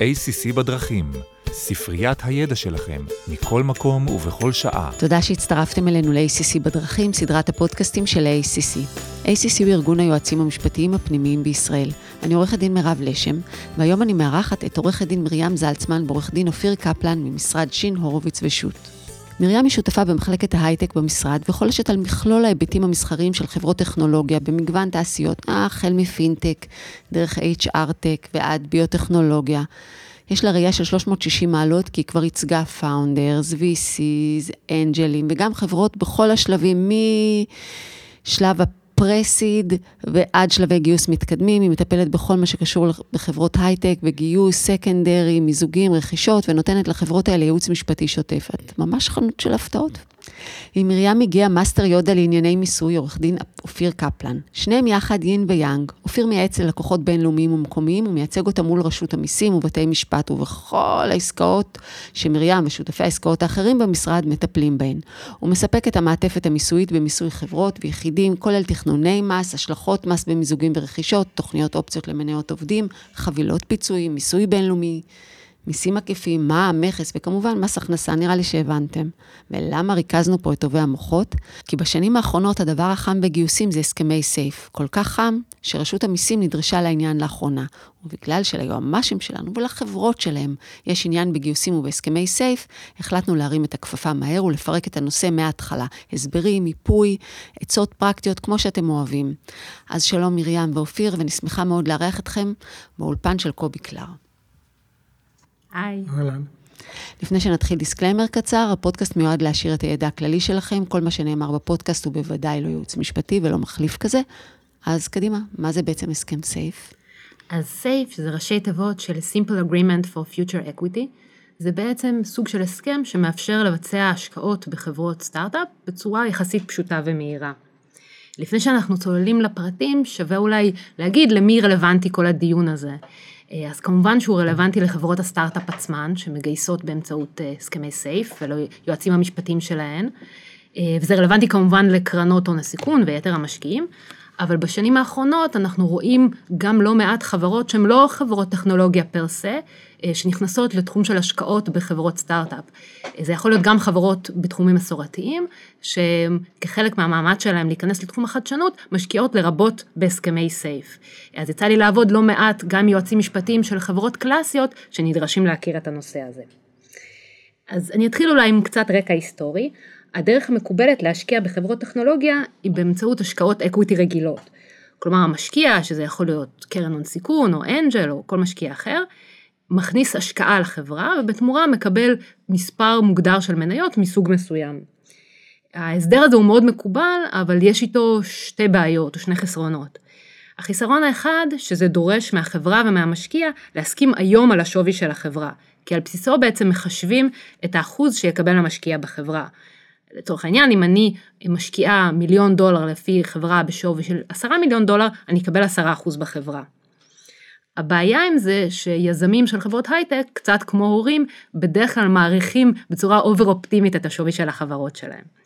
ACC בדרכים, ספריית הידע שלכם, מכל מקום ובכל שעה. תודה שהצטרפתם אלינו ל-ACC בדרכים, סדרת הפודקאסטים של ה-ACC. ACC הוא ארגון היועצים המשפטיים הפנימיים בישראל. אני עורכת דין מירב לשם, והיום אני מארחת את עורכת דין מרים זלצמן ועורך דין אופיר קפלן ממשרד שין, הורוביץ ושות'. מרים היא שותפה במחלקת ההייטק במשרד וחולשת על מכלול ההיבטים המסחריים של חברות טכנולוגיה במגוון תעשיות, החל מפינטק, דרך HR-Tech ועד ביוטכנולוגיה. יש לה ראייה של 360 מעלות, כי היא כבר ייצגה founders, VCs, אנג'לים, וגם חברות בכל השלבים, משלב ה pre-seed ועד שלבי גיוס מתקדמים. היא מטפלת בכל מה שקשור בחברות הייטק וגיוס, secondary, מיזוגים, רכישות, ונותנת לחברות האלה ייעוץ משפטי שוטף. את ממש חנות של הפתעות. עם מרים הגיע מאסטר יודה לענייני מיסוי, עורך דין אופיר קפלן. שניהם יחד יין ויאנג. אופיר מייעץ ללקוחות בינלאומיים ומקומיים, ומייצג אותם מול רשות המיסים ובתי משפט, ובכל העסקאות שמרים ושותפי העסקאות האחרים במשרד מטפלים בהן. הוא מספק את המעטפת המיסויית במיסוי חברות ויחידים, כולל תכנוני מס, השלכות מס במיזוגים ורכישות, תוכניות אופציות למניות עובדים, חבילות פיצויים, מיסוי בינלאומי. מיסים עקיפים, מע"מ, מכס, וכמובן מס הכנסה, נראה לי שהבנתם. ולמה ריכזנו פה את טובי המוחות? כי בשנים האחרונות הדבר החם בגיוסים זה הסכמי סייף. כל כך חם, שרשות המיסים נדרשה לעניין לאחרונה. ובגלל שליועמ"שים שלנו ולחברות שלהם יש עניין בגיוסים ובהסכמי סייף, החלטנו להרים את הכפפה מהר ולפרק את הנושא מההתחלה. הסברים, מיפוי, עצות פרקטיות, כמו שאתם אוהבים. אז שלום מרים ואופיר, ואני שמחה מאוד לארח אתכם באולפן של קובי קלר. היי. אהלן. לפני שנתחיל disclaimer קצר, הפודקאסט מיועד להעשיר את הידע הכללי שלכם, כל מה שנאמר בפודקאסט הוא בוודאי לא ייעוץ משפטי ולא מחליף כזה. אז קדימה, מה זה בעצם הסכם SAFE? אז SAFE זה ראשי תיבות של Simple Agreement for Future Equity. זה בעצם סוג של הסכם שמאפשר לבצע השקעות בחברות סטארט-אפ בצורה יחסית פשוטה ומהירה. לפני שאנחנו צוללים לפרטים, שווה אולי להגיד למי רלוונטי כל הדיון הזה. אה, אז כמובן שהוא רלוונטי לחברות הסטארט-אפ עצמן, שמגייסות באמצעות אה, הסכמי סייף וליועצים המשפטיים שלהן, אה, וזה רלוונטי כמובן לקרנות הון הסיכון ויתר המשקיעים, אבל בשנים האחרונות אנחנו רואים גם לא מעט חברות שהן לא חברות טכנולוגיה פר סה, אה, שנכנסות לתחום של השקעות בחברות סטארט-אפ. אה, זה יכול להיות גם חברות בתחומים מסורתיים, שכחלק מהמאמץ שלהם להיכנס לתחום החדשנות, משקיעות לרבות בהסכמי סייף. אז יצא לי לעבוד לא מעט עם יועצים משפטיים של חברות קלאסיות, שנדרשים להכיר את הנושא הזה. אז אני אתחיל אולי עם קצת רקע היסטורי. הדרך המקובלת להשקיע בחברות טכנולוגיה היא באמצעות השקעות equity רגילות. כלומר המשקיע, שזה יכול להיות קרן הון סיכון או angel או כל משקיע אחר, מכניס השקעה לחברה ובתמורה מקבל מספר מוגדר של מניות מסוג מסוים. ההסדר הזה הוא מאוד מקובל, אבל יש איתו שתי בעיות או שני חסרונות. החיסרון האחד, שזה דורש מהחברה ומהמשקיע להסכים היום על השווי של החברה, כי על בסיסו בעצם מחשבים את האחוז שיקבל המשקיע בחברה. לצורך העניין, אם אני משקיעה מיליון דולר לפי חברה בשווי של עשרה מיליון דולר, אני אקבל עשרה אחוז בחברה. הבעיה עם זה שיזמים של חברות הייטק, קצת כמו הורים, בדרך כלל מעריכים בצורה over אופטימית את השווי של החברות שלהם.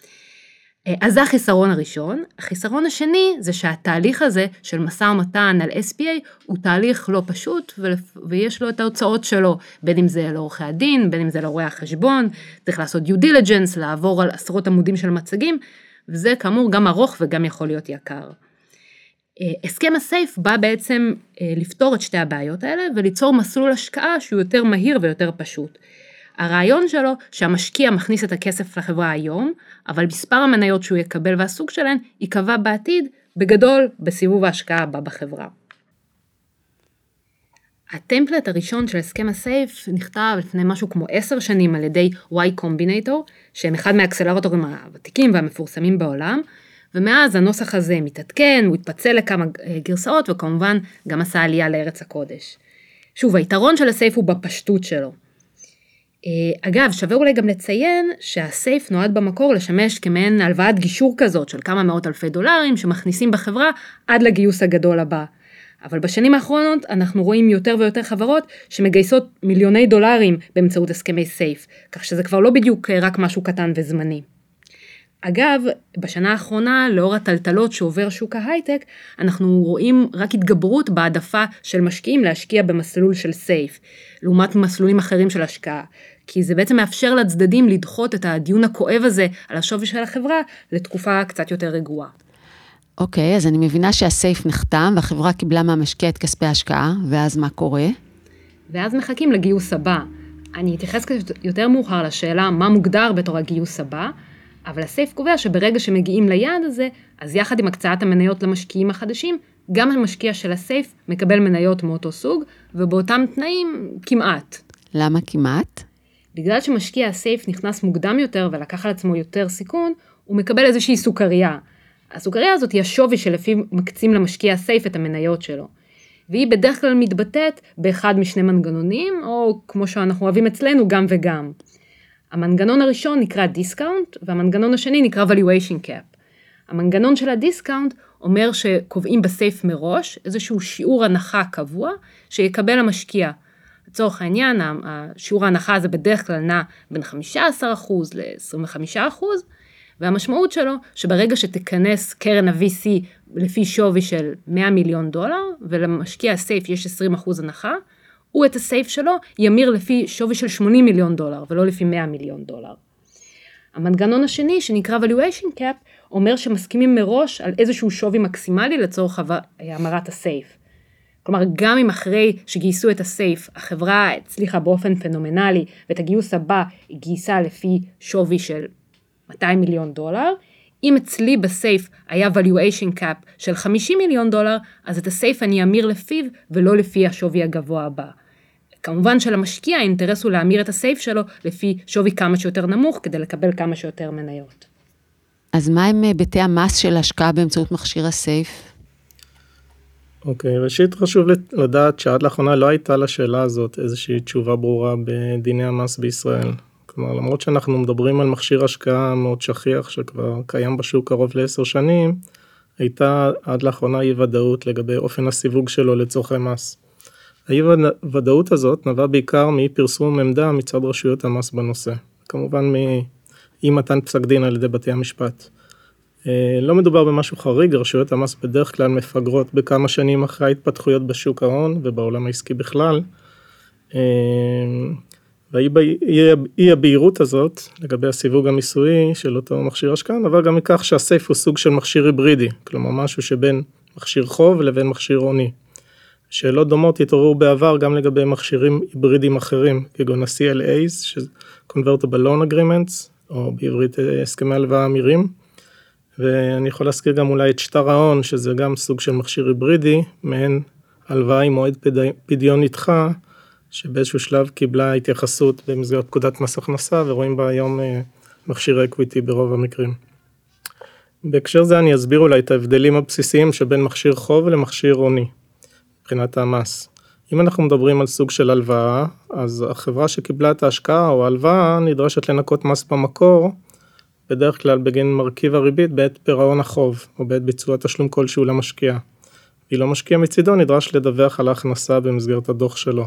אה, אז זה החיסרון הראשון. החיסרון השני זה שהתהליך הזה של משא ומתן על SPA הוא תהליך לא פשוט ויש לו את ההוצאות שלו, בין אם זה לעורכי הדין, בין אם זה לרואי החשבון, צריך לעשות due diligence, לעבור על עשרות עמודים של מצגים, וזה כאמור גם ארוך וגם יכול להיות יקר. אה, הסכם הסייף בא בעצם אה, לפתור את שתי הבעיות האלה וליצור מסלול השקעה שהוא יותר מהיר ויותר פשוט. הרעיון שלו שהמשקיע מכניס את הכסף לחברה היום, אבל מספר המניות שהוא יקבל והסוג שלהן ייקבע בעתיד, בגדול, בסיבוב ההשקעה הבא בחברה. הטמפלט הראשון של הסכם הסייף נכתב לפני משהו כמו עשר שנים על ידי Y Combinator, שהם אחד מהאקסלרטורים הוותיקים והמפורסמים בעולם, ומאז הנוסח הזה מתעדכן, הוא התפצל לכמה אה, גרסאות וכמובן גם עשה עלייה לארץ הקודש. שוב, היתרון של הסייף הוא בפשטות שלו. אה, אגב, שווה אולי גם לציין שהסייף נועד במקור לשמש כמעין הלוואת גישור כזאת של כמה מאות אלפי דולרים שמכניסים בחברה עד לגיוס הגדול הבא. אבל בשנים האחרונות אנחנו רואים יותר ויותר חברות שמגייסות מיליוני דולרים באמצעות הסכמי סייף, כך שזה כבר לא בדיוק אה, רק משהו קטן וזמני. אגב, בשנה האחרונה, לאור הטלטלות שעובר שוק ההייטק, אנחנו רואים רק התגברות בהעדפה של משקיעים להשקיע במסלול של סייף, לעומת מסלולים אחרים של השקעה. כי זה בעצם מאפשר לצדדים לדחות את הדיון הכואב הזה על השווי של החברה לתקופה קצת יותר רגועה. אוקיי, okay, אז אני מבינה שהסייף נחתם והחברה קיבלה מהמשקיע את כספי ההשקעה, ואז מה קורה? ואז מחכים לגיוס הבא. אני אתייחס יותר מאוחר לשאלה מה מוגדר בתור הגיוס הבא, אבל הסייף קובע שברגע שמגיעים ליעד הזה, אז יחד עם הקצאת המניות למשקיעים החדשים, גם המשקיע של הסייף מקבל מניות מאותו סוג, ובאותם תנאים כמעט. למה כמעט? בגלל שמשקיע הסייף נכנס מוקדם יותר ולקח על עצמו יותר סיכון, הוא מקבל איזושהי סוכריה. הסוכריה הזאת היא השווי שלפי מקצים למשקיע הסייף את המניות שלו. והיא בדרך כלל מתבטאת באחד משני מנגנונים, או כמו שאנחנו אוהבים אצלנו, גם וגם. המנגנון הראשון נקרא discount, והמנגנון השני נקרא valuation cap. המנגנון של ה discount אומר שקובעים ב SAFE מראש איזשהו שיעור הנחה קבוע שיקבל המשקיע. לצורך העניין, שיעור ההנחה הזה בדרך כלל נע בין 15% ל-25%, והמשמעות שלו שברגע שתיכנס קרן ה-VC לפי שווי של 100 מיליון דולר, ולמשקיע ה SAFE יש 20% הנחה, הוא את הסייף שלו ימיר לפי שווי של 80 מיליון דולר, ולא לפי 100 מיליון דולר. המנגנון השני, שנקרא valuation cap, אומר שמסכימים מראש על איזשהו שווי מקסימלי לצורך המרת הסייף. כלומר, גם אם אחרי שגייסו את הסייף, החברה הצליחה באופן פנומנלי, ואת הגיוס הבא היא גייסה לפי שווי של 200 מיליון דולר, אם אצלי בסייף היה valuation cap של 50 מיליון דולר, אז את הסייף אני אמיר לפיו ולא לפי השווי הגבוה הבא. כמובן שלמשקיע האינטרס הוא להמיר את הסייף שלו לפי שווי כמה שיותר נמוך כדי לקבל כמה שיותר מניות. אז מה הם היבטי המס של השקעה באמצעות מכשיר הסייף? אוקיי, okay, ראשית חשוב לדעת שעד לאחרונה לא הייתה לשאלה הזאת איזושהי תשובה ברורה בדיני המס בישראל. כלומר, למרות שאנחנו מדברים על מכשיר השקעה מאוד שכיח שכבר קיים בשוק קרוב לעשר שנים, הייתה עד לאחרונה אי ודאות לגבי אופן הסיווג שלו לצורכי מס. האי ודאות הזאת נבעה בעיקר מאי פרסום עמדה מצד רשויות המס בנושא. כמובן מאי מתן פסק דין על ידי בתי המשפט. אה, לא מדובר במשהו חריג, רשויות המס בדרך כלל מפגרות בכמה שנים אחרי ההתפתחויות בשוק ההון ובעולם העסקי בכלל. אה, והאי הבהירות הזאת לגבי הסיווג המיסויי של אותו מכשיר השקעה נבע גם מכך שהסייף הוא סוג של מכשיר היברידי, כלומר משהו שבין מכשיר חוב לבין מכשיר הוני. שאלות דומות התעוררו בעבר גם לגבי מכשירים היברידיים אחרים, כגון ה-CLA's, שזה Convertible Loan Agreements, או בעברית אה, הסכמי הלוואה המירים. ואני יכול להזכיר גם אולי את שטר ההון, שזה גם סוג של מכשיר היברידי, מעין הלוואה עם מועד פדיון נדחה, שבאיזשהו שלב קיבלה התייחסות במסגרת פקודת מס הכנסה, ורואים בה היום אה, מכשיר equity ברוב המקרים. בהקשר זה אני אסביר אולי את ההבדלים הבסיסיים שבין מכשיר חוב למכשיר הוני. מבחינת המס. אם אנחנו מדברים על סוג של הלוואה, אז החברה שקיבלה את ההשקעה או ההלוואה נדרשת לנקות מס במקור, בדרך כלל בגין מרכיב הריבית בעת פירעון החוב, או בעת ביצוע תשלום כלשהו למשקיע. ואילו משקיע מצידו נדרש לדווח על ההכנסה במסגרת הדוח שלו.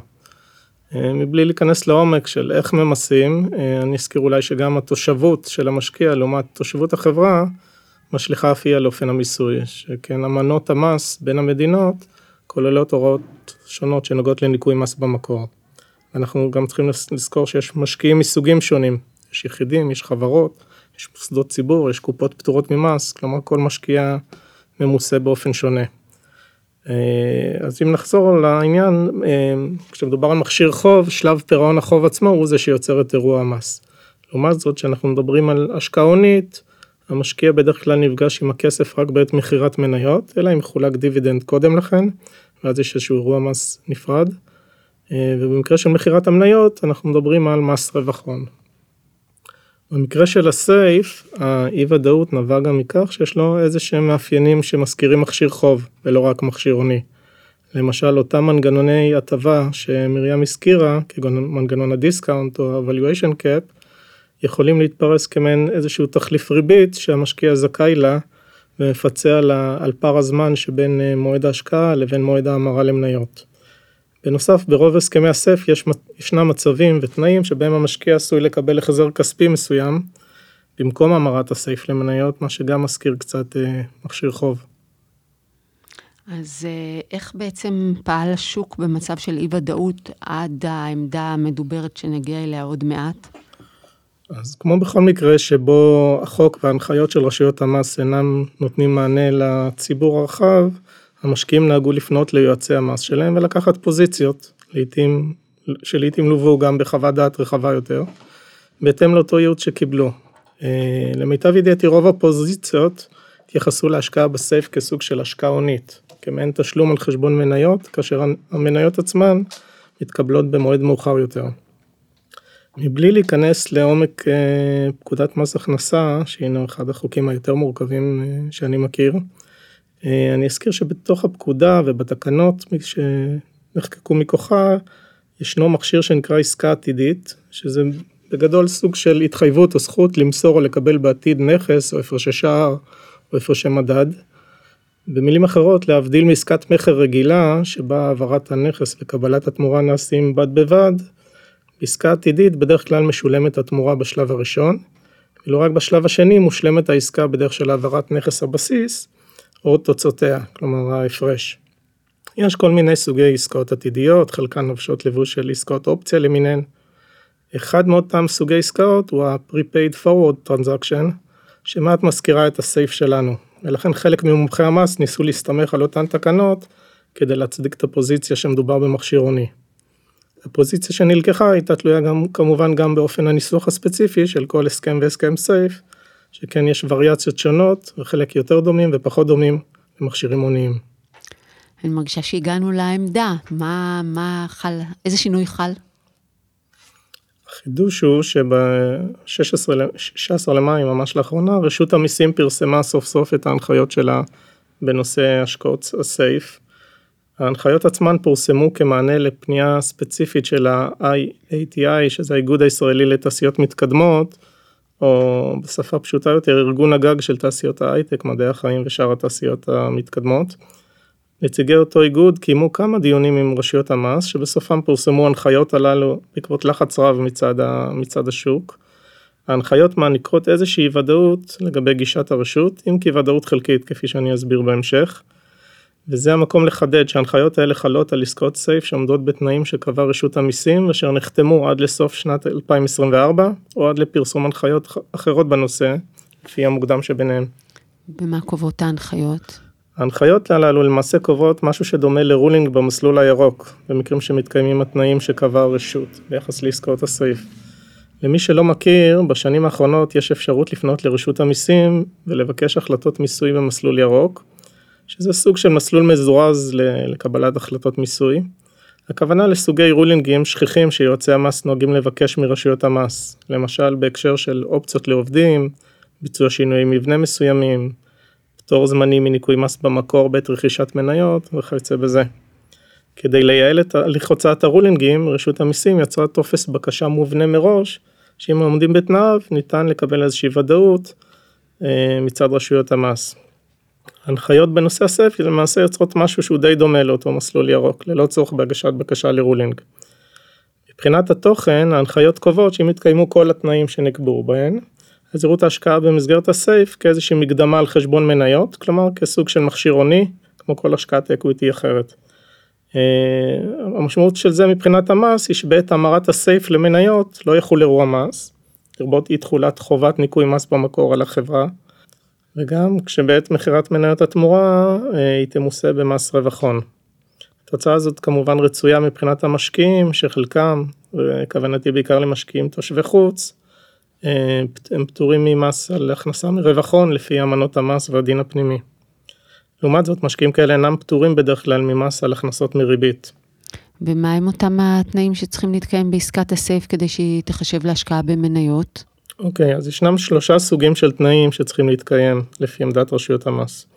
אה, מבלי להיכנס לעומק של איך ממסים, אה, אני אזכיר אולי שגם התושבות של המשקיע לעומת תושבות החברה, משליכה אף היא על אופן המיסוי, שכן אמנות המס בין המדינות כוללות הוראות שונות שנוגעות לניכוי מס במקור. אנחנו גם צריכים לזכור שיש משקיעים מסוגים שונים, יש יחידים, יש חברות, יש מוסדות ציבור, יש קופות פטורות ממס, כלומר כל משקיע ממוסה באופן שונה. אה, אז אם נחזור לעניין, אה, כשמדובר על מכשיר חוב, שלב פירעון החוב עצמו הוא זה שיוצר את אירוע המס. לעומת זאת, כשאנחנו מדברים על השקעה הונית, המשקיע בדרך כלל נפגש עם הכסף רק בעת מכירת מניות, אלא אם חולק דיבידנד קודם לכן, ואז יש איזשהו אירוע מס נפרד. אה, ובמקרה של מכירת המניות אנחנו מדברים על מס רווח הון. במקרה של ה SAFE, האי ודאות נבע גם מכך שיש לו איזה שהם מאפיינים שמזכירים מכשיר חוב ולא רק מכשיר הוני. למשל אותם מנגנוני הטבה שמרים הזכירה, כגון מנגנון ה discount או ה-valuation cap, יכולים להתפרס כמעין איזשהו תחליף ריבית שהמשקיע זכאי לה ומפצה על, על פער הזמן שבין אה, מועד ההשקעה לבין מועד ההמרה למניות. בנוסף, ברוב הסכמי הסף יש, ישנם מצבים ותנאים שבהם המשקיע עשוי לקבל החזר כספי מסוים במקום המרת הסייף למניות, מה שגם מזכיר קצת אה, מכשיר חוב. אז אה, איך בעצם פעל השוק במצב של אי ודאות עד העמדה המדוברת שנגיע אליה עוד מעט? אז כמו בכל מקרה שבו החוק וההנחיות של רשויות המס אינם נותנים מענה לציבור הרחב, המשקיעים נהגו לפנות ליועצי המס שלהם ולקחת פוזיציות, לעתים, שלעיתים לוו גם בחוות דעת רחבה יותר, בהתאם לאותו ייעוץ שקיבלו. אה, למיטב ידיעתי רוב הפוזיציות התייחסו להשקעה בסייף כסוג של השקעה הונית, כמעין תשלום על חשבון מניות, כאשר המניות עצמן מתקבלות במועד מאוחר יותר. מבלי להיכנס לעומק אה, פקודת מס הכנסה, שהינו אחד החוקים היותר מורכבים אה, שאני מכיר, אני אזכיר שבתוך הפקודה ובתקנות שנחקקו מכוחה, ישנו מכשיר שנקרא עסקה עתידית, שזה בגדול סוג של התחייבות או זכות למסור או לקבל בעתיד נכס או הפרשי שער או הפרשי מדד. במילים אחרות, להבדיל מעסקת מכר רגילה, שבה העברת הנכס וקבלת התמורה נעשים בד בבד, בעסקה עתידית בדרך כלל משולמת התמורה בשלב הראשון, ואילו רק בשלב השני מושלמת העסקה בדרך של העברת נכס הבסיס, או תוצאותיה, כלומר ההפרש. יש כל מיני סוגי עסקאות עתידיות, חלקן נובשות לבוש של עסקאות אופציה למיניהן. אחד מאותם סוגי עסקאות הוא ה-Prepaid Forward Transaction, שמעט מזכירה את הסייף שלנו, ולכן חלק ממומחי המס ניסו להסתמך על אותן תקנות כדי להצדיק את הפוזיציה שמדובר במכשיר הוני. הפוזיציה שנלקחה הייתה תלויה גם כמובן גם באופן הניסוח הספציפי של כל הסכם והסכם סייף, שכן יש וריאציות שונות וחלק יותר דומים ופחות דומים למכשירים הוניים. אני מרגישה שהגענו לעמדה, מה, מה חל, איזה שינוי חל? החידוש הוא שב-16 למאי, ממש לאחרונה, רשות המיסים פרסמה סוף סוף את ההנחיות שלה בנושא השקעות הסייף. ההנחיות עצמן פורסמו כמענה לפנייה ספציפית של ה-IATI, שזה האיגוד הישראלי לתעשיות מתקדמות, או בשפה פשוטה יותר, ארגון הגג של תעשיות ההייטק, מדעי החיים ושאר התעשיות המתקדמות. נציגי אותו איגוד קיימו כמה דיונים עם רשויות המס, שבסופם פורסמו הנחיות הללו בעקבות לחץ רב מצד, ה, מצד השוק. ההנחיות מעניקות איזושהי ודאות לגבי גישת הרשות, אם כי ודאות חלקית, כפי שאני אסביר בהמשך. וזה המקום לחדד שההנחיות האלה חלות על עסקאות סייף שעומדות בתנאים שקבעה רשות המיסים ואשר נחתמו עד לסוף שנת 2024 או עד לפרסום הנחיות אחרות בנושא, לפי המוקדם שביניהן. במה קובעות ההנחיות? ההנחיות הללו למעשה קובעות משהו שדומה לרולינג במסלול הירוק, במקרים שמתקיימים התנאים שקבעה הרשות ביחס לעסקאות הסעיף. למי שלא מכיר, בשנים האחרונות יש אפשרות לפנות לרשות המיסים ולבקש החלטות מיסוי במסלול ירוק, שזה סוג של מסלול מזורז לקבלת החלטות מיסוי. הכוונה לסוגי רולינגים שכיחים שיועצי המס נוהגים לבקש מרשויות המס, למשל בהקשר של אופציות לעובדים, ביצוע שינויי מבנה מסוימים, פטור זמני מניכוי מס במקור בעת רכישת מניות וכיוצא בזה. כדי לייעל את הליך הוצאת הרולינגים, רשות המיסים יצרה טופס בקשה מובנה מראש, שאם עומדים בתנאיו ניתן לקבל איזושהי ודאות אה, מצד רשויות המס. הנחיות בנושא ה SAFE למעשה יוצרות משהו שהוא די דומה לאותו מסלול ירוק, ללא צורך בהגשת בקשה ל ruling. מבחינת התוכן, ההנחיות קובעות שאם יתקיימו כל התנאים שנקבעו בהן, אז יראו את ההשקעה במסגרת ה SAFE כאיזושהי מקדמה על חשבון מניות, כלומר כסוג של מכשיר הוני, כמו כל השקעת equity אחרת. אה, המשמעות של זה מבחינת המס היא שבעת המרת הסייף למניות לא יחול אירוע מס, לרבות אי תכולת חובת ניכוי מס במקור על החברה, וגם כשבעת מכירת מניות התמורה אה, היא תמוסה במס רווח הון. התוצאה הזאת כמובן רצויה מבחינת המשקיעים שחלקם, וכוונתי בעיקר למשקיעים תושבי חוץ, אה, הם פטורים ממס על הכנסה מרווח הון לפי אמנות המס והדין הפנימי. לעומת זאת משקיעים כאלה אינם פטורים בדרך כלל ממס על הכנסות מריבית. ומה הם אותם התנאים שצריכים להתקיים בעסקת הסייף כדי שהיא תחשב להשקעה במניות? אוקיי, okay, אז ישנם שלושה סוגים של תנאים שצריכים להתקיים לפי עמדת רשויות המס.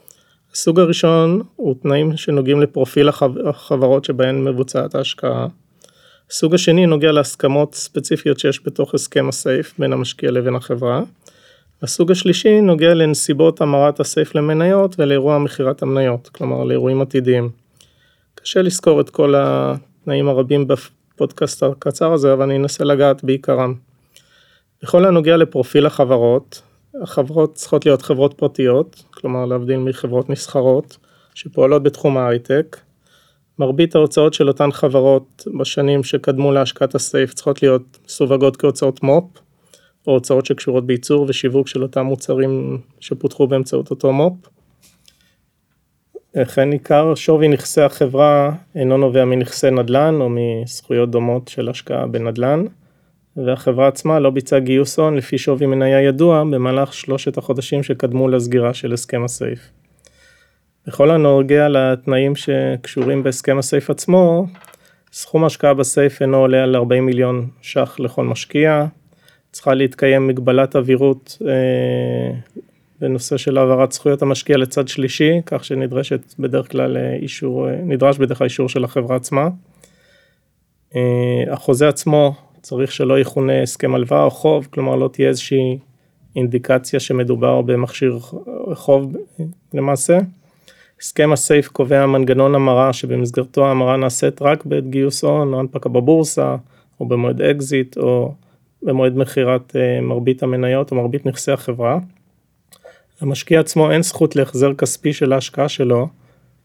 הסוג הראשון הוא תנאים שנוגעים לפרופיל החברות שבהן מבוצעת ההשקעה. הסוג השני נוגע להסכמות ספציפיות שיש בתוך הסכם הסייף בין המשקיע לבין החברה. הסוג השלישי נוגע לנסיבות המרת הסייף למניות ולאירוע מכירת המניות, כלומר לאירועים עתידיים. קשה לזכור את כל התנאים הרבים בפודקאסט הקצר הזה, אבל אני אנסה לגעת בעיקרם. בכל הנוגע לפרופיל החברות, החברות צריכות להיות חברות פרטיות, כלומר להבדיל מחברות נסחרות, שפועלות בתחום ההייטק. מרבית ההוצאות של אותן חברות בשנים שקדמו להשקעת הסייף צריכות להיות מסווגות כהוצאות מו"פ, או הוצאות שקשורות בייצור ושיווק של אותם מוצרים שפותחו באמצעות אותו מו"פ. וכן עיקר שווי נכסי החברה אינו נובע מנכסי נדל"ן או מזכויות דומות של השקעה בנדל"ן, והחברה עצמה לא ביצעה גיוס הון לפי שווי מניה ידוע במהלך שלושת החודשים שקדמו לסגירה של הסכם הסייף. בכל הנוגע לתנאים שקשורים בהסכם הסייף עצמו, סכום ההשקעה בסייף אינו עולה על 40 מיליון ש"ח לכל משקיע, צריכה להתקיים מגבלת עבירות אה, בנושא של העברת זכויות המשקיע לצד שלישי, כך שנדרשת בדרך כלל אה, אישור, אה, נדרש בדרך כלל אישור של החברה עצמה. אה, החוזה עצמו צריך שלא יכונה הסכם הלוואה או חוב, כלומר לא תהיה איזושהי אינדיקציה שמדובר במכשיר חוב למעשה. הסכם ה SAFE קובע מנגנון המרה שבמסגרתו ההמרה נעשית רק בעת גיוס הון או הנפקה בבורסה או במועד אקזיט או במועד מכירת מרבית המניות או מרבית נכסי החברה. למשקיע עצמו אין זכות להחזר כספי של ההשקעה שלו,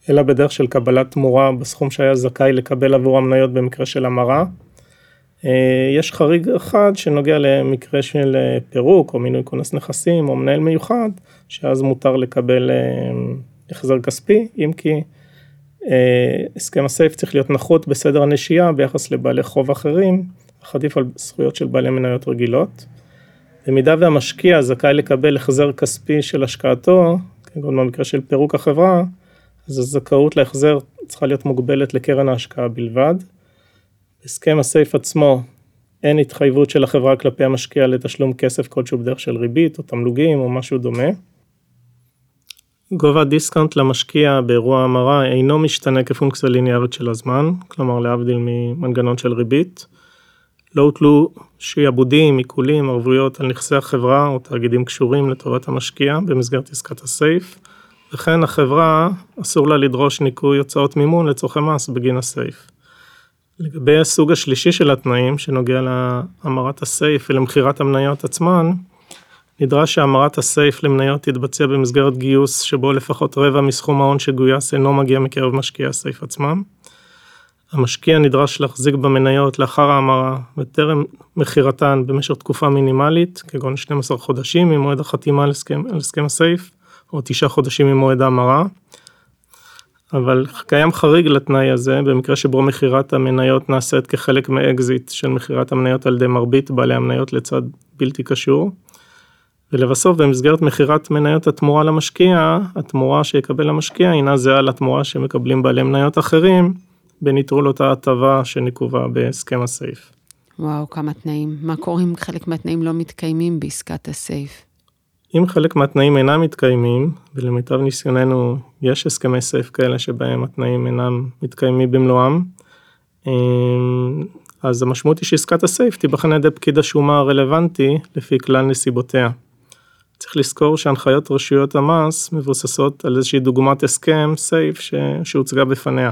אלא בדרך של קבלת תמורה בסכום שהיה זכאי לקבל עבור המניות במקרה של המרה. אה, יש חריג אחד שנוגע למקרה של אה, פירוק או מינוי כונס נכסים או מנהל מיוחד, שאז מותר לקבל אה, החזר כספי, אם כי הסכם הסייף צריך להיות נחות בסדר הנשייה ביחס לבעלי חוב אחרים, אך עדיף על זכויות של בעלי מניות רגילות. במידה והמשקיע זכאי לקבל החזר כספי של השקעתו, כגון במקרה של פירוק החברה, אז הזכאות להחזר צריכה להיות מוגבלת לקרן ההשקעה בלבד. הסכם הסייף עצמו, אין התחייבות של החברה כלפי המשקיע לתשלום כסף כלשהו בדרך של ריבית או תמלוגים או משהו דומה. גובה discount למשקיע באירוע המרה אינו משתנה כפונקציה ליניארית של הזמן, כלומר להבדיל ממנגנון של ריבית. לא הוטלו שיעבודים, עיקולים, ערבויות על נכסי החברה או תאגידים קשורים לטובת המשקיע במסגרת עסקת ה SAFE, וכן החברה אסור לה לדרוש ניכוי הוצאות מימון לצורכי מס בגין ה SAFE. לגבי הסוג השלישי של התנאים שנוגע להמרת ה SAFE ולמכירת המניות עצמן, נדרש שהמרת ה SAFE למניות תתבצע במסגרת גיוס שבו לפחות רבע מסכום ההון שגויס אינו מגיע מקרב משקיעי ה SAFE עצמם. המשקיע נדרש להחזיק במניות לאחר ההמרה וטרם מכירתן במשך תקופה מינימלית, כגון 12 חודשים ממועד החתימה על הסכם, ה SAFE, או 9 חודשים ממועד ההמרה. אבל קיים חריג לתנאי הזה במקרה שבו מכירת המניות נעשית כחלק מאקזיט של מכירת המניות על ידי מרבית בעלי המניות לצד בלתי קשור. ולבסוף במסגרת מכירת מניות התמורה למשקיע, התמורה שיקבל המשקיע אינה זהה לתמורה שמקבלים בעלי מניות אחרים בניטרול אותה הטבה שנקובה בהסכם הסייף. וואו, כמה תנאים. מה קורה אם חלק מהתנאים לא מתקיימים בעסקת הסייף? אם חלק מהתנאים אינם מתקיימים, ולמיטב ניסיוננו יש הסכמי סייף כאלה שבהם התנאים אינם מתקיימים במלואם, אמ, אז המשמעות היא שעסקת ה SAFE תיבחן על ידי פקיד השומה הרלוונטי לפי כלל נסיבותיה. צריך לזכור שהנחיות רשויות המס מבוססות על איזושהי דוגמת הסכם SAFE שהוצגה בפניה.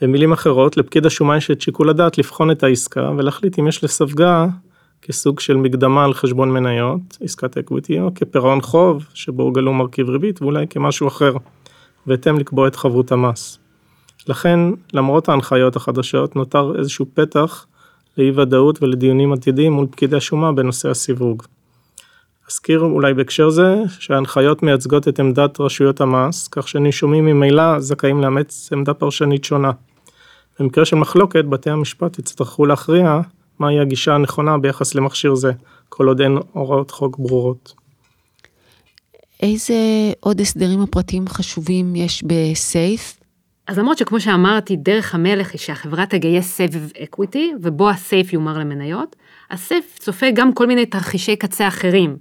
במילים אחרות, לפקיד השומה יש את שיקול הדעת לבחון את העסקה ולהחליט אם יש לסווגה כסוג של מקדמה על חשבון מניות, עסקת equity, או כפירעון חוב, שבו גלום מרכיב ריבית, ואולי כמשהו אחר, בהתאם לקבוע את חבות המס. לכן, למרות ההנחיות החדשות, נותר איזשהו פתח לאי ודאות ולדיונים עתידיים מול פקידי השומה בנושא הסיווג. אזכיר אולי בהקשר זה שההנחיות מייצגות את עמדת רשויות המס, כך שנישומים ממילא זכאים לאמץ עמדה פרשנית שונה. במקרה של מחלוקת, בתי המשפט יצטרכו להכריע מהי הגישה הנכונה ביחס למכשיר זה, כל עוד אין הוראות חוק ברורות. איזה עוד הסדרים הפרטיים חשובים יש ב SAFE? אז למרות שכמו שאמרתי, דרך המלך היא שהחברה תגייס סבב equity, ובו ה SAFE יומר למניות, ה SAFE צופה גם כל מיני תרחישי קצה אחרים.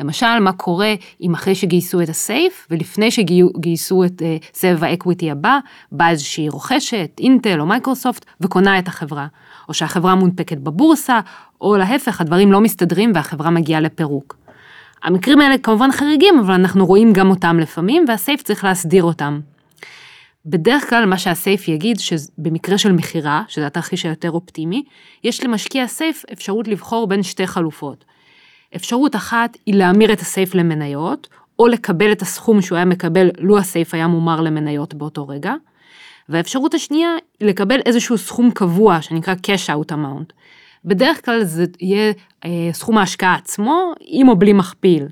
למשל, מה קורה אם אחרי שגייסו את ה SAFE, ולפני שגייסו את אה, סבב ה equity הבא, באה איזושהי רוכשת, אינטל או מייקרוסופט, וקונה את החברה. או שהחברה מונפקת בבורסה, או להפך, הדברים לא מסתדרים והחברה מגיעה לפירוק. המקרים האלה כמובן חריגים, אבל אנחנו רואים גם אותם לפעמים, והסייף צריך להסדיר אותם. בדרך כלל מה שהסייף יגיד שבמקרה של מכירה, שזה התרחיש היותר אופטימי, יש למשקיע סייף אפשרות לבחור בין שתי חלופות. אפשרות אחת היא להמיר את הסייף למניות, או לקבל את הסכום שהוא היה מקבל לו הסייף היה מומר למניות באותו רגע. והאפשרות השנייה לקבל איזשהו סכום קבוע שנקרא cash out amount. בדרך כלל זה יהיה אה, סכום ההשקעה עצמו, עם או בלי מכפיל.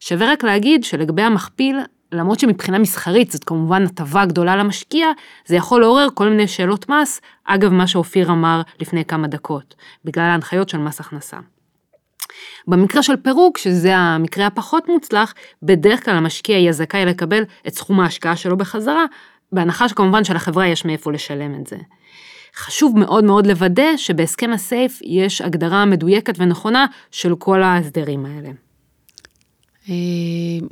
שווה רק להגיד שלגבי המכפיל, למרות שמבחינה מסחרית זאת כמובן הטבה גדולה למשקיע, זה יכול לעורר כל מיני שאלות מס, אגב מה שאופיר אמר לפני כמה דקות, בגלל ההנחיות של מס הכנסה. במקרה של פירוק, שזה המקרה הפחות מוצלח, בדרך כלל המשקיע יהיה זכאי לקבל את סכום ההשקעה שלו בחזרה, בהנחה שכמובן שלחברה יש מאיפה לשלם את זה. חשוב מאוד מאוד לוודא שבהסכם הסייף יש הגדרה מדויקת ונכונה של כל ההסדרים האלה. אה,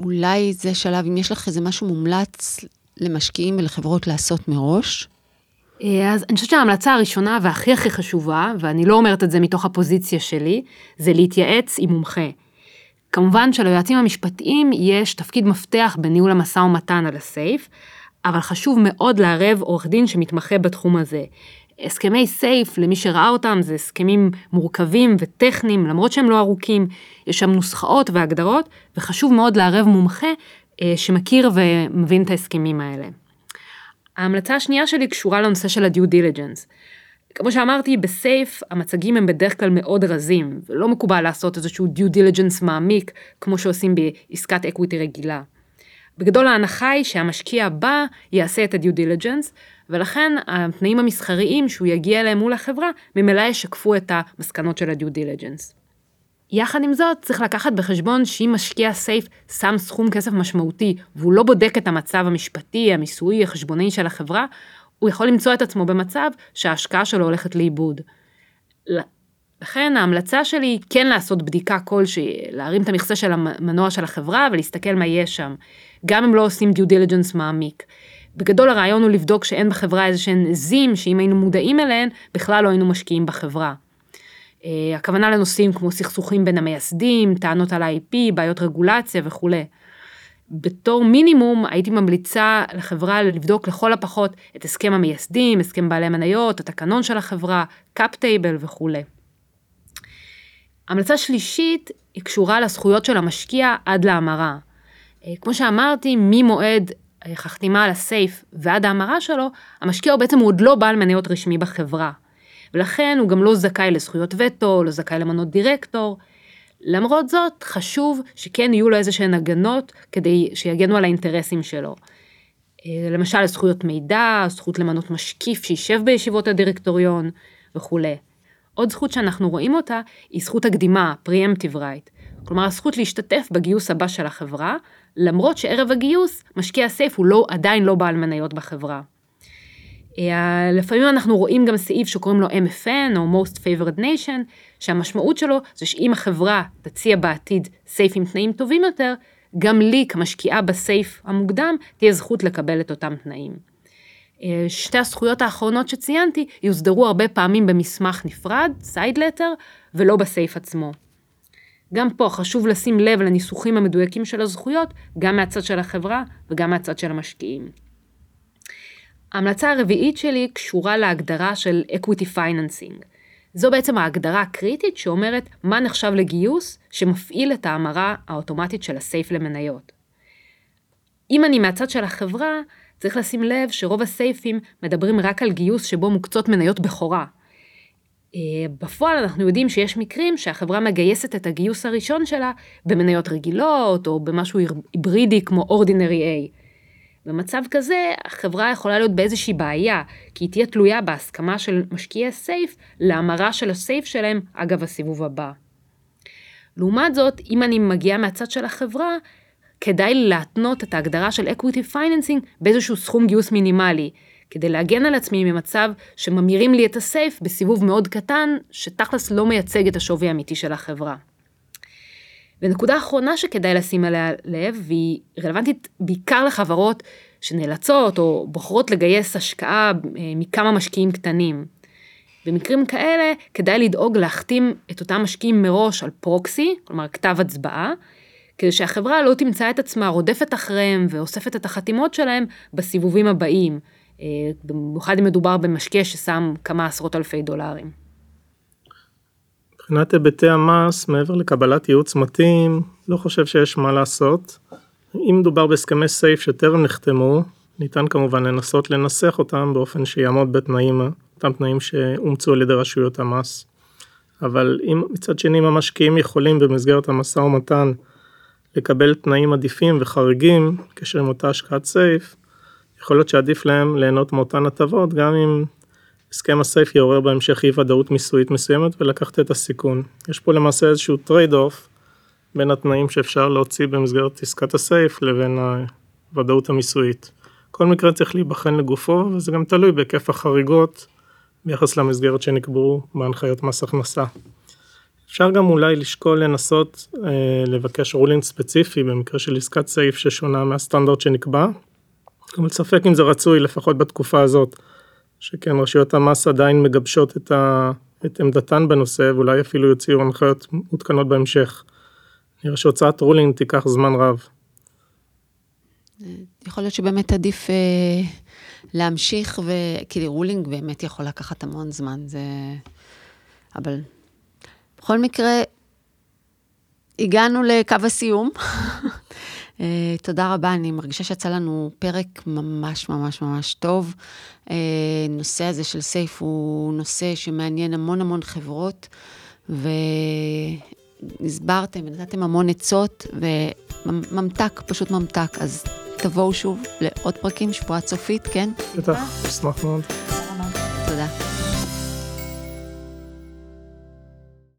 אולי זה שלב, אם יש לך איזה משהו מומלץ למשקיעים ולחברות לעשות מראש? אה, אז אני חושבת שההמלצה הראשונה והכי הכי חשובה, ואני לא אומרת את זה מתוך הפוזיציה שלי, זה להתייעץ עם מומחה. כמובן שליועצים המשפטיים יש תפקיד מפתח בניהול המשא ומתן על הסייף, אבל חשוב מאוד לערב עורך דין שמתמחה בתחום הזה. הסכמי סייף, למי שראה אותם, זה הסכמים מורכבים וטכניים, למרות שהם לא ארוכים, יש שם נוסחאות והגדרות, וחשוב מאוד לערב מומחה אה, שמכיר ומבין את ההסכמים האלה. ההמלצה השנייה שלי קשורה לנושא של ה-due diligence. כמו שאמרתי, בסייף המצגים הם בדרך כלל מאוד רזים, ולא מקובל לעשות איזשהו due diligence מעמיק, כמו שעושים בעסקת equity רגילה. בגדול ההנחה היא שהמשקיע הבא יעשה את ה- due diligence, ולכן התנאים המסחריים שהוא יגיע אליהם מול החברה, ממילא ישקפו את המסקנות של ה-due diligence. יחד עם זאת, צריך לקחת בחשבון שאם משקיע SAFE שם סכום כסף משמעותי, והוא לא בודק את המצב המשפטי, המיסויי, החשבונאי של החברה, הוא יכול למצוא את עצמו במצב שההשקעה שלו הולכת לאיבוד. לכן ההמלצה שלי היא כן לעשות בדיקה כלשהי, להרים את המכסה של המנוע של החברה ולהסתכל מה יש שם, גם אם לא עושים דיו דיליג'נס מעמיק. בגדול הרעיון הוא לבדוק שאין בחברה איזה שהן עזים שאם היינו מודעים אליהן, בכלל לא היינו משקיעים בחברה. Uh, הכוונה לנושאים כמו סכסוכים בין המייסדים, טענות על ה-IP, בעיות רגולציה וכולי. בתור מינימום הייתי ממליצה לחברה לבדוק לכל הפחות את הסכם המייסדים, הסכם בעלי מניות, התקנון של החברה, cap table וכולי. המלצה שלישית היא קשורה לזכויות של המשקיע עד להמרה. אה, כמו שאמרתי, ממועד החתימה על ה SAFE ועד ההמרה שלו, המשקיע הוא בעצם עוד לא בעל מניות רשמי בחברה. ולכן הוא גם לא זכאי לזכויות וטו, לא זכאי למנות דירקטור. למרות זאת, חשוב שכן יהיו לו איזה שהן הגנות כדי שיגנו על האינטרסים שלו. אה, למשל זכויות מידע, זכות למנות משקיף שישב בישיבות הדירקטוריון וכולי. עוד זכות שאנחנו רואים אותה היא זכות הקדימה, preemptive right. כלומר הזכות להשתתף בגיוס הבא של החברה, למרות שערב הגיוס משקיע הסייף הוא לא, עדיין לא בעל מניות בחברה. אה, לפעמים אנחנו רואים גם סעיף שקוראים לו MFN או Most Favored Nation, שהמשמעות שלו זה שאם החברה תציע בעתיד סייף עם תנאים טובים יותר, גם לי כמשקיעה בסייף המוקדם תהיה זכות לקבל את אותם תנאים. אה, שתי הזכויות האחרונות שציינתי יוסדרו הרבה פעמים במסמך נפרד, סייד לטר, ולא בסייף עצמו. גם פה חשוב לשים לב לניסוחים המדויקים של הזכויות, גם מהצד של החברה וגם מהצד של המשקיעים. ההמלצה הרביעית שלי קשורה להגדרה של equity financing. זו בעצם ההגדרה הקריטית שאומרת מה נחשב לגיוס שמפעיל את ההמרה האוטומטית של הסייף למניות. אם אני מהצד של החברה, צריך לשים לב שרוב הסייפים מדברים רק על גיוס שבו מוקצות מניות בכורה. אה, בפועל אנחנו יודעים שיש מקרים שהחברה מגייסת את הגיוס הראשון שלה במניות רגילות או במשהו היברידי כמו Ordinary A. במצב כזה החברה יכולה להיות באיזושהי בעיה, כי היא תהיה תלויה בהסכמה של משקיעי סייף להמרה של הסייף שלהם אגב הסיבוב הבא. לעומת זאת, אם אני מגיעה מהצד של החברה, כדאי להתנות את ההגדרה של equity financing באיזשהו סכום גיוס מינימלי, כדי להגן על עצמי ממצב שממירים לי את הסייף בסיבוב מאוד קטן, שתכלס לא מייצג את השווי האמיתי של החברה. ונקודה אחרונה שכדאי לשים עליה לב, והיא רלוונטית בעיקר לחברות שנאלצות או בוחרות לגייס השקעה אה, מכמה משקיעים קטנים. במקרים כאלה כדאי לדאוג להחתים את אותם משקיעים מראש על פרוקסי, כלומר כתב הצבעה, כדי שהחברה לא תמצא את עצמה רודפת אחריהם ואוספת את החתימות שלהם בסיבובים הבאים, אה, במיוחד אם מדובר במשקיע ששם כמה עשרות אלפי דולרים. מבחינת היבטי המס, מעבר לקבלת ייעוץ מתאים, לא חושב שיש מה לעשות. אם מדובר בהסכמי סייף שטרם נחתמו, ניתן כמובן לנסות לנסח אותם באופן שיעמוד בתנאים, אותם תנאים שאומצו על ידי רשויות המס. אבל אם מצד שני המשקיעים יכולים במסגרת המשא ומתן לקבל תנאים עדיפים וחריגים בקשר עם אותה השקעת SAFE, יכול להיות שעדיף להם ליהנות מאותן הטבות גם אם הסכם ה SAFE יעורר בהמשך אי ודאות מיסויית מסוימת ולקחת את הסיכון. יש פה למעשה איזשהו trade-off בין התנאים שאפשר להוציא במסגרת עסקת ה SAFE לבין הוודאות המיסויית. כל מקרה צריך להיבחן לגופו וזה גם תלוי בהיקף החריגות ביחס למסגרת שנקבעו בהנחיות מס הכנסה. אפשר גם אולי לשקול לנסות אה, לבקש רולינג ספציפי במקרה של עסקת סעיף ששונה מהסטנדרט שנקבע. אבל ספק אם זה רצוי לפחות בתקופה הזאת, שכן רשויות המס עדיין מגבשות את, ה, את עמדתן בנושא ואולי אפילו יוציאו הנחיות מותקנות בהמשך. נראה שהוצאת ruling תיקח זמן רב. יכול להיות שבאמת עדיף אה, להמשיך, וכאילו ruling באמת יכול לקחת המון זמן, זה... אבל בכל מקרה, הגענו לקו הסיום. אה, תודה רבה, אני מרגישה שיצא לנו פרק ממש ממש ממש טוב. אה, נושא הזה של SAFE הוא נושא שמעניין המון המון חברות, והסברתם ונתתם המון עצות, וממתק, פשוט ממתק. אז תבואו שוב לעוד פרקים, שבועת סופית, כן? בטח, אשמח מאוד. תודה.